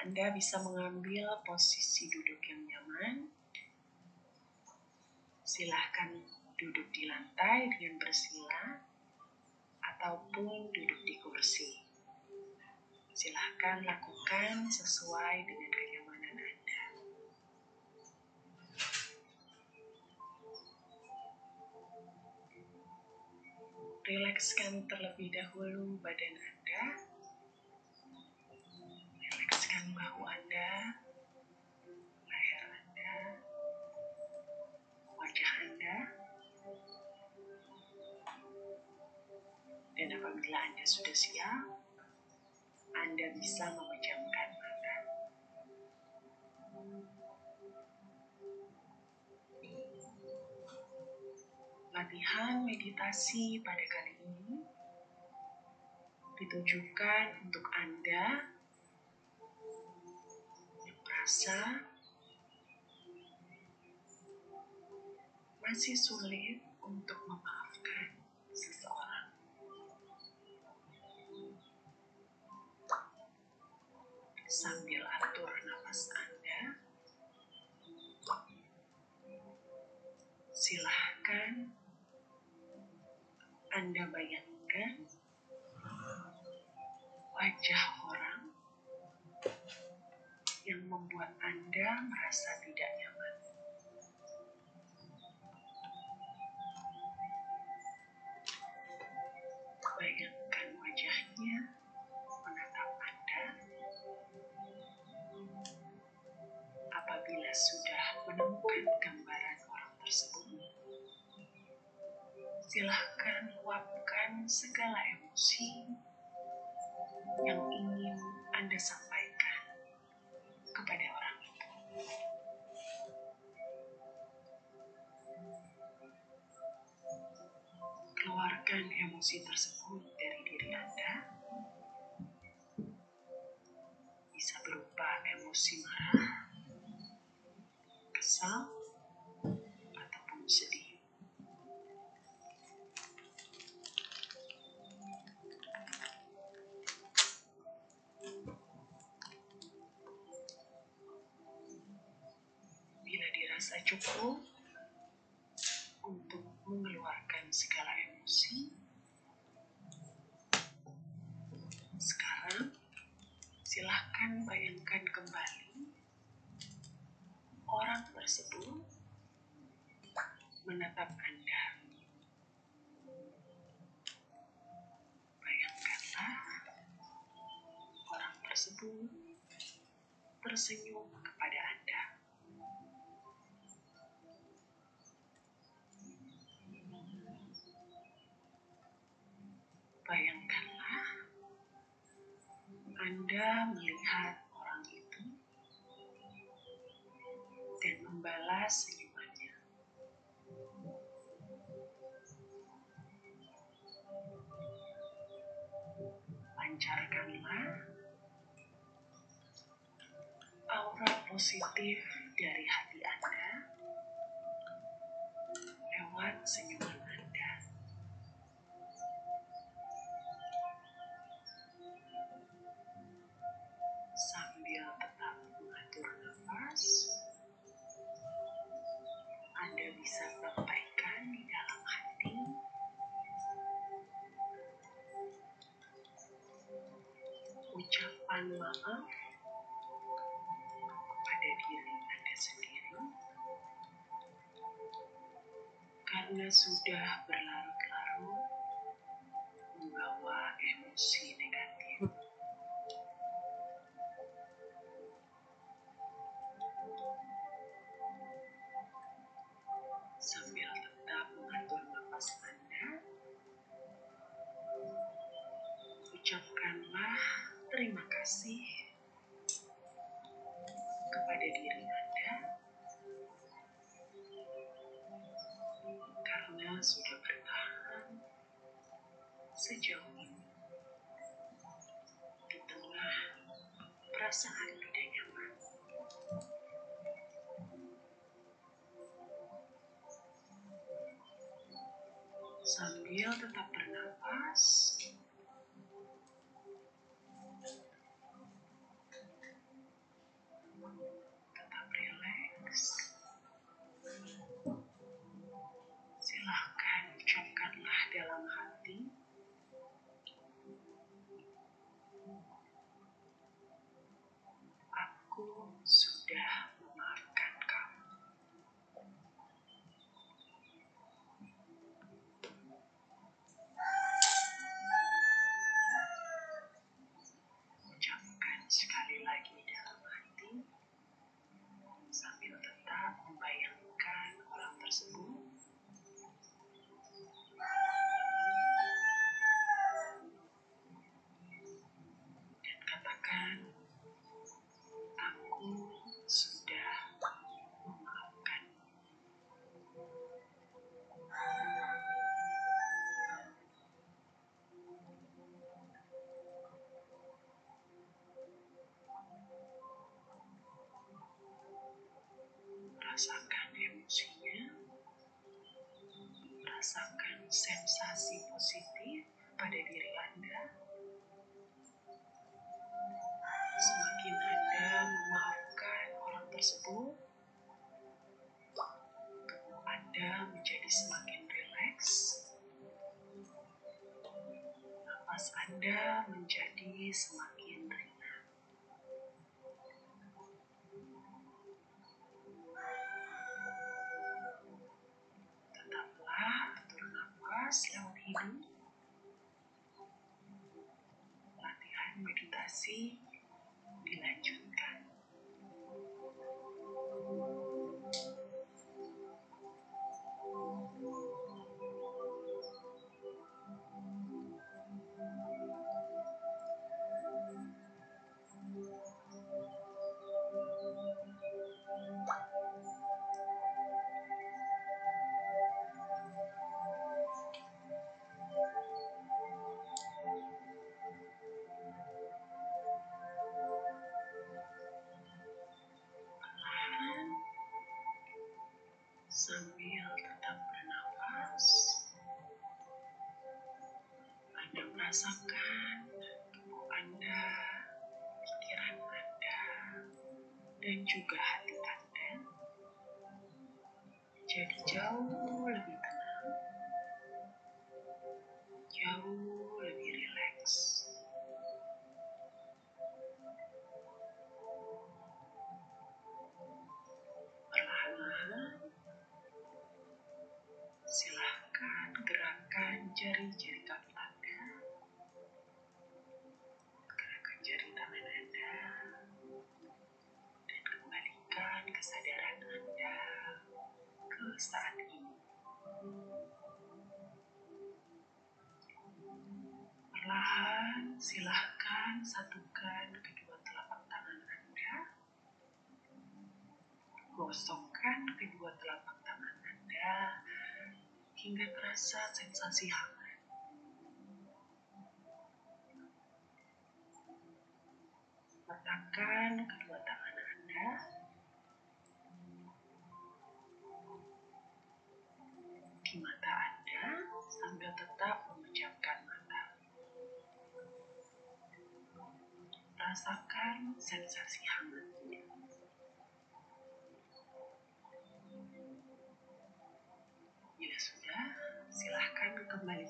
Anda bisa mengambil posisi duduk yang nyaman. Silahkan duduk di lantai dengan bersila ataupun duduk di kursi. Silahkan lakukan sesuai dengan kenyamanan Anda. Rilekskan terlebih dahulu badan Anda bahu Anda, leher Anda, wajah Anda, dan apabila Anda sudah siap, Anda bisa memejamkan mata. Latihan meditasi pada kali ini ditujukan untuk Anda merasa masih sulit untuk memaafkan seseorang. Sambil atur nafas Anda, membuat Anda merasa tidak nyaman. Bayangkan wajahnya menatap Anda. Apabila sudah menemukan gambaran orang tersebut, silahkan luapkan segala emosi yang ingin Anda sampaikan emosi tersebut dari diri Anda. Bisa berupa emosi marah, kesal, ataupun sedih. merasa cukup untuk mengeluarkan segala emosi. Sekarang, silahkan bayangkan kembali orang tersebut menatap Anda. Bayangkanlah orang tersebut tersenyum kepada Anda. Bayangkanlah Anda melihat orang itu dan membalas senyumannya. Lancarkanlah aura positif dari hati Anda lewat senyuman ucapan maaf pada diri Anda sendiri. Karena sudah berlarut-larut membawa emosi kepada diri Anda karena sudah bertahan sejauh ini di tengah perasaan tidak nyaman. Sambil tetap bernapas, dalam hati. Aku sudah memaafkan kamu. Ucapkan sekali lagi dalam hati sambil tetap membayangkan orang tersebut rasakan emosinya rasakan sensasi positif pada diri Anda. Semakin Anda memaafkan orang tersebut tubuh Anda menjadi semakin rileks. Napas Anda menjadi semakin lewat hidung latihan meditasi sambil tetap bernafas Anda merasakan tubuh Anda, pikiran Anda, dan juga hati Anda jadi jauh lebih tenang, jauh lebih rileks. Silahkan gerakan jari-jari kaki Anda, gerakan jari tangan Anda, dan kembalikan kesadaran Anda ke saat ini. Perlahan, silahkan satukan kedua telapak tangan Anda. Gosokkan kedua telapak tangan Anda hingga terasa sensasi hangat. Letakkan kedua tangan Anda di mata Anda sambil tetap memejamkan mata. Rasakan sensasi hangatnya. Bila sudah, silahkan kembalikan